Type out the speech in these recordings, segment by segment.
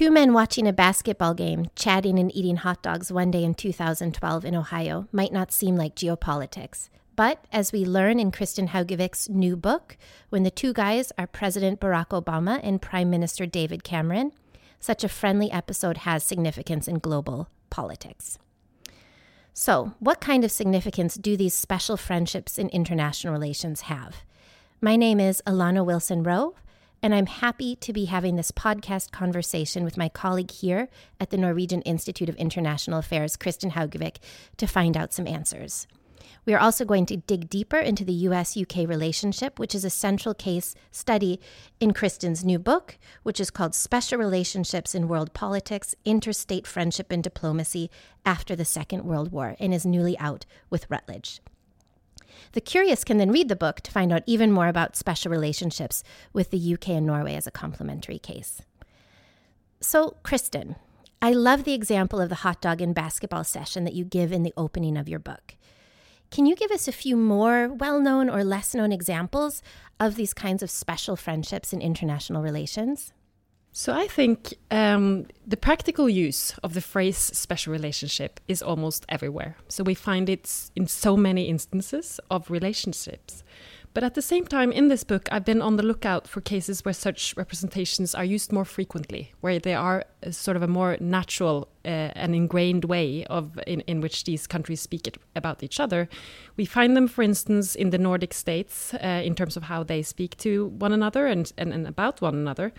Two men watching a basketball game, chatting and eating hot dogs one day in 2012 in Ohio might not seem like geopolitics. But as we learn in Kristin Haugevik's new book, when the two guys are President Barack Obama and Prime Minister David Cameron, such a friendly episode has significance in global politics. So, what kind of significance do these special friendships in international relations have? My name is Elana Wilson Rowe and I'm happy to be having this podcast conversation with my colleague here at the Norwegian Institute of International Affairs, Kristin Haugevik, to find out some answers. We are also going to dig deeper into the US UK relationship, which is a central case study in Kristin's new book, which is called Special Relationships in World Politics Interstate Friendship and Diplomacy After the Second World War, and is newly out with Routledge. The curious can then read the book to find out even more about special relationships with the UK and Norway as a complementary case. So, Kristin, I love the example of the hot dog and basketball session that you give in the opening of your book. Can you give us a few more well known or less known examples of these kinds of special friendships in international relations? So I think um, the practical use of the phrase special relationship is almost everywhere. So we find it in so many instances of relationships. But at the same time, in this book, I've been on the lookout for cases where such representations are used more frequently, where they are sort of a more natural uh, and ingrained way of in, in which these countries speak it, about each other. We find them, for instance, in the Nordic states uh, in terms of how they speak to one another and, and, and about one another.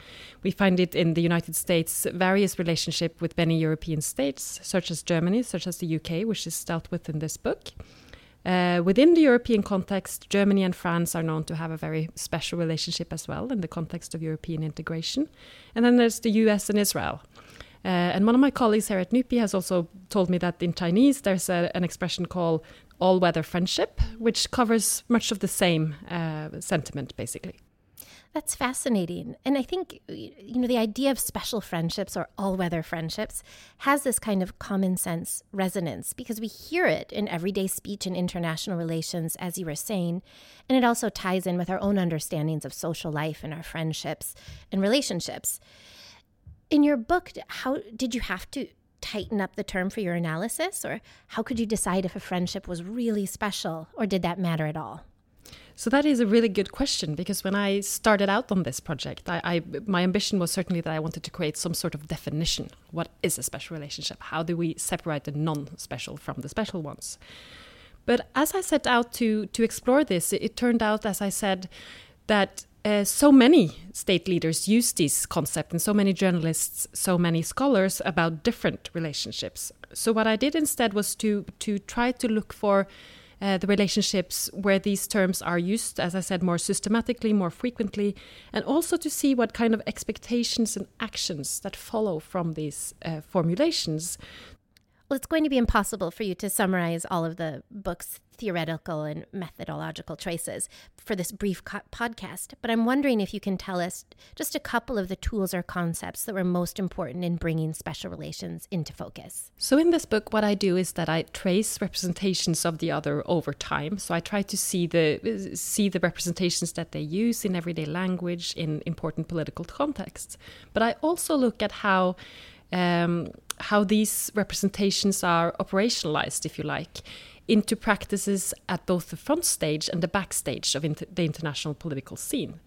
We find it in the United States, various relationship with many European states, such as Germany, such as the UK, which is dealt with in this book. Uh, within the European context, Germany and France are known to have a very special relationship as well in the context of European integration. And then there's the US and Israel. Uh, and one of my colleagues here at NUPI has also told me that in Chinese there's a, an expression called all weather friendship, which covers much of the same uh, sentiment, basically. That's fascinating. And I think, you know, the idea of special friendships or all weather friendships has this kind of common sense resonance because we hear it in everyday speech and international relations, as you were saying. And it also ties in with our own understandings of social life and our friendships and relationships. In your book, how did you have to tighten up the term for your analysis? Or how could you decide if a friendship was really special? Or did that matter at all? So that is a really good question because when I started out on this project, I, I, my ambition was certainly that I wanted to create some sort of definition. What is a special relationship? How do we separate the non-special from the special ones? But as I set out to to explore this, it, it turned out, as I said, that uh, so many state leaders use this concept, and so many journalists, so many scholars about different relationships. So what I did instead was to to try to look for uh, the relationships where these terms are used, as I said, more systematically, more frequently, and also to see what kind of expectations and actions that follow from these uh, formulations well, it's going to be impossible for you to summarize all of the book's theoretical and methodological choices for this brief co- podcast, but I'm wondering if you can tell us just a couple of the tools or concepts that were most important in bringing special relations into focus. So, in this book, what I do is that I trace representations of the other over time. So, I try to see the see the representations that they use in everyday language in important political contexts, but I also look at how um, how these representations are operationalized, if you like, into practices at both the front stage and the backstage of inter the international political scene.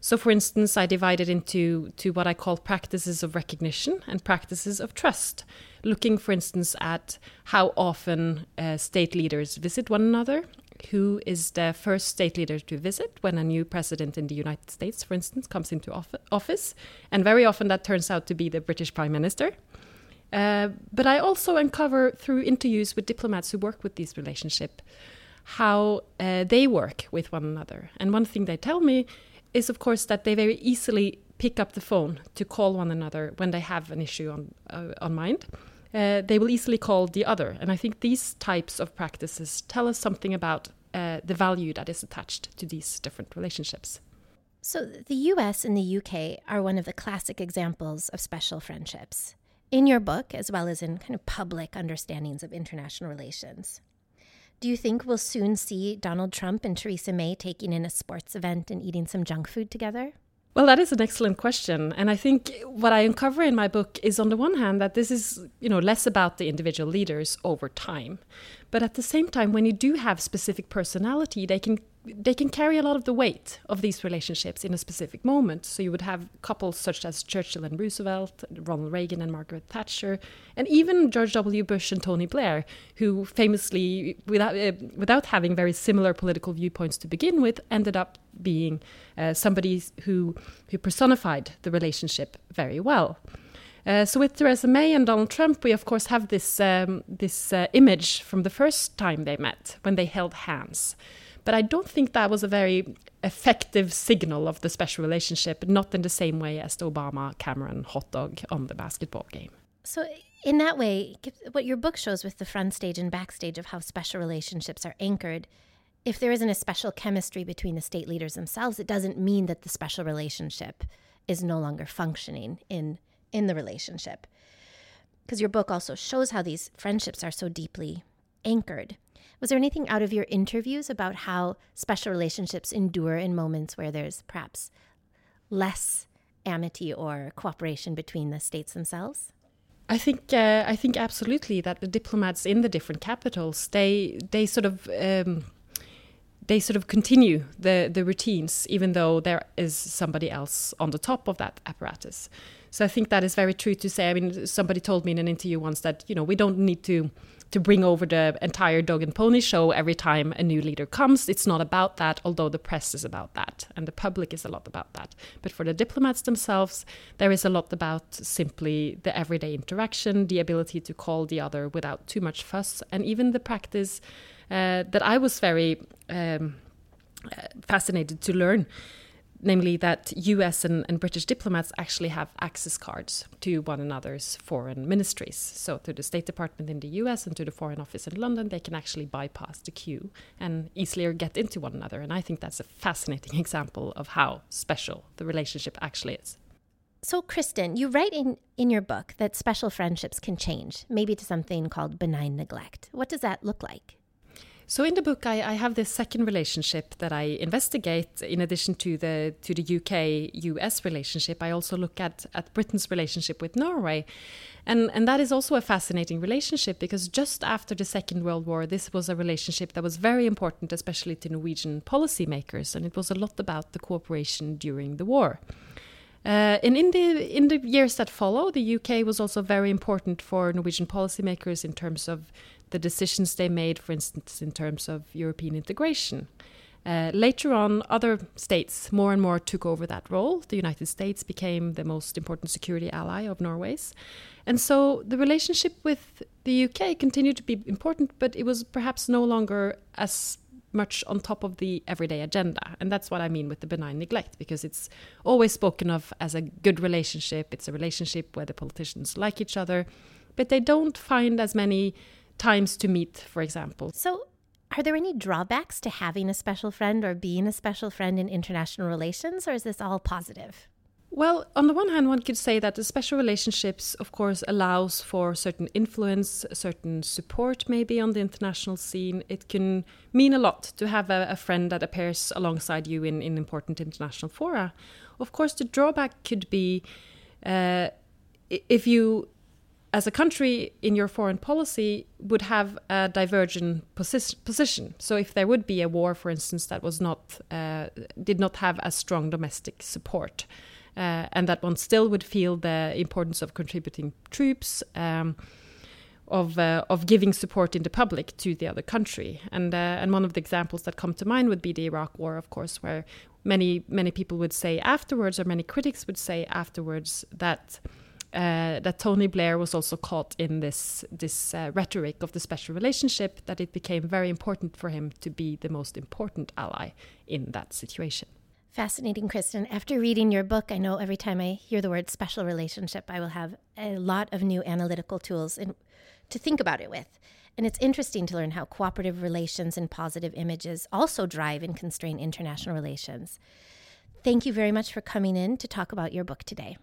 So, for instance, I divided into to what I call practices of recognition and practices of trust, looking, for instance, at how often uh, state leaders visit one another, who is the first state leader to visit when a new president in the United States, for instance, comes into office. And very often that turns out to be the British Prime Minister. Uh, but I also uncover through interviews with diplomats who work with these relationships how uh, they work with one another. And one thing they tell me is, of course, that they very easily pick up the phone to call one another when they have an issue on uh, on mind. Uh, they will easily call the other, and I think these types of practices tell us something about uh, the value that is attached to these different relationships. So, the US and the UK are one of the classic examples of special friendships in your book, as well as in kind of public understandings of international relations. Do you think we'll soon see Donald Trump and Theresa May taking in a sports event and eating some junk food together? Well, that is an excellent question. And I think what I uncover in my book is on the one hand that this is, you know, less about the individual leaders over time. But at the same time, when you do have specific personality, they can they can carry a lot of the weight of these relationships in a specific moment. So you would have couples such as Churchill and Roosevelt, Ronald Reagan and Margaret Thatcher, and even George W. Bush and Tony Blair, who famously, without uh, without having very similar political viewpoints to begin with, ended up being uh, somebody who who personified the relationship very well. Uh, so with Theresa May and Donald Trump, we of course have this um, this uh, image from the first time they met when they held hands. But I don't think that was a very effective signal of the special relationship, not in the same way as the Obama Cameron hot dog on the basketball game. So, in that way, what your book shows with the front stage and backstage of how special relationships are anchored, if there isn't a special chemistry between the state leaders themselves, it doesn't mean that the special relationship is no longer functioning in in the relationship. Because your book also shows how these friendships are so deeply anchored. Was there anything out of your interviews about how special relationships endure in moments where there's perhaps less amity or cooperation between the states themselves? I think uh, I think absolutely that the diplomats in the different capitals they they sort of um, they sort of continue the the routines even though there is somebody else on the top of that apparatus. So I think that is very true to say. I mean, somebody told me in an interview once that you know we don't need to to bring over the entire dog and pony show every time a new leader comes. It's not about that, although the press is about that and the public is a lot about that. But for the diplomats themselves, there is a lot about simply the everyday interaction, the ability to call the other without too much fuss, and even the practice uh, that I was very um, uh, fascinated to learn namely that US and, and, British diplomats actually have access cards to one another's foreign ministries. So, to the State Department in the US and to the Foreign Office in London, they can actually bypass the queue and easily get into one another. And I think that's a fascinating example of how special the relationship actually is. So, Kristin, you write in, in your book that special friendships can change, maybe to something called benign neglect. What does that look like? So in the book, I, I, have this second relationship that I investigate. In addition to the to the UK US relationship, I also look at at Britain's relationship with Norway, and and that is also a fascinating relationship because just after the Second World War, this was a relationship that was very important, especially to Norwegian policymakers, and it was a lot about the cooperation during the war. Uh, and in the in the years that follow, the UK was also very important for Norwegian policymakers in terms of the decisions they made, for instance, in terms of European integration. Uh, later on, other states more and more took over that role. The United States became the most important security ally of Norway's. And so the relationship with the UK continued to be important, but it was perhaps no longer as much on top of the everyday agenda. And that's what I mean with the benign neglect, because it's always spoken of as a good relationship. It's a relationship where the politicians like each other, but they don't find as many times to meet, for example. So, are there any drawbacks to having a special friend or being a special friend in international relations, or is this all positive? Well, on the one hand, one could say that the special relationships, of course, allows for certain influence, certain support, maybe on the international scene. It can mean a lot to have a, a friend that appears alongside you in, in important international fora. Of course, the drawback could be uh, if you as a country in your foreign policy would have a divergent posi position. So if there would be a war, for instance, that was not uh, did not have as strong domestic support, uh, and that one still would feel the importance of contributing troops. Um, of uh, of giving support in the public to the other country, and uh, and one of the examples that come to mind would be the Iraq War, of course, where many many people would say afterwards, or many critics would say afterwards that uh, that Tony Blair was also caught in this this uh, rhetoric of the special relationship that it became very important for him to be the most important ally in that situation. Fascinating, Kristin. After reading your book, I know every time I hear the word special relationship, I will have a lot of new analytical tools in, to think about it with. And it's interesting to learn how cooperative relations and positive images also drive and constrain international relations. Thank you very much for coming in to talk about your book today.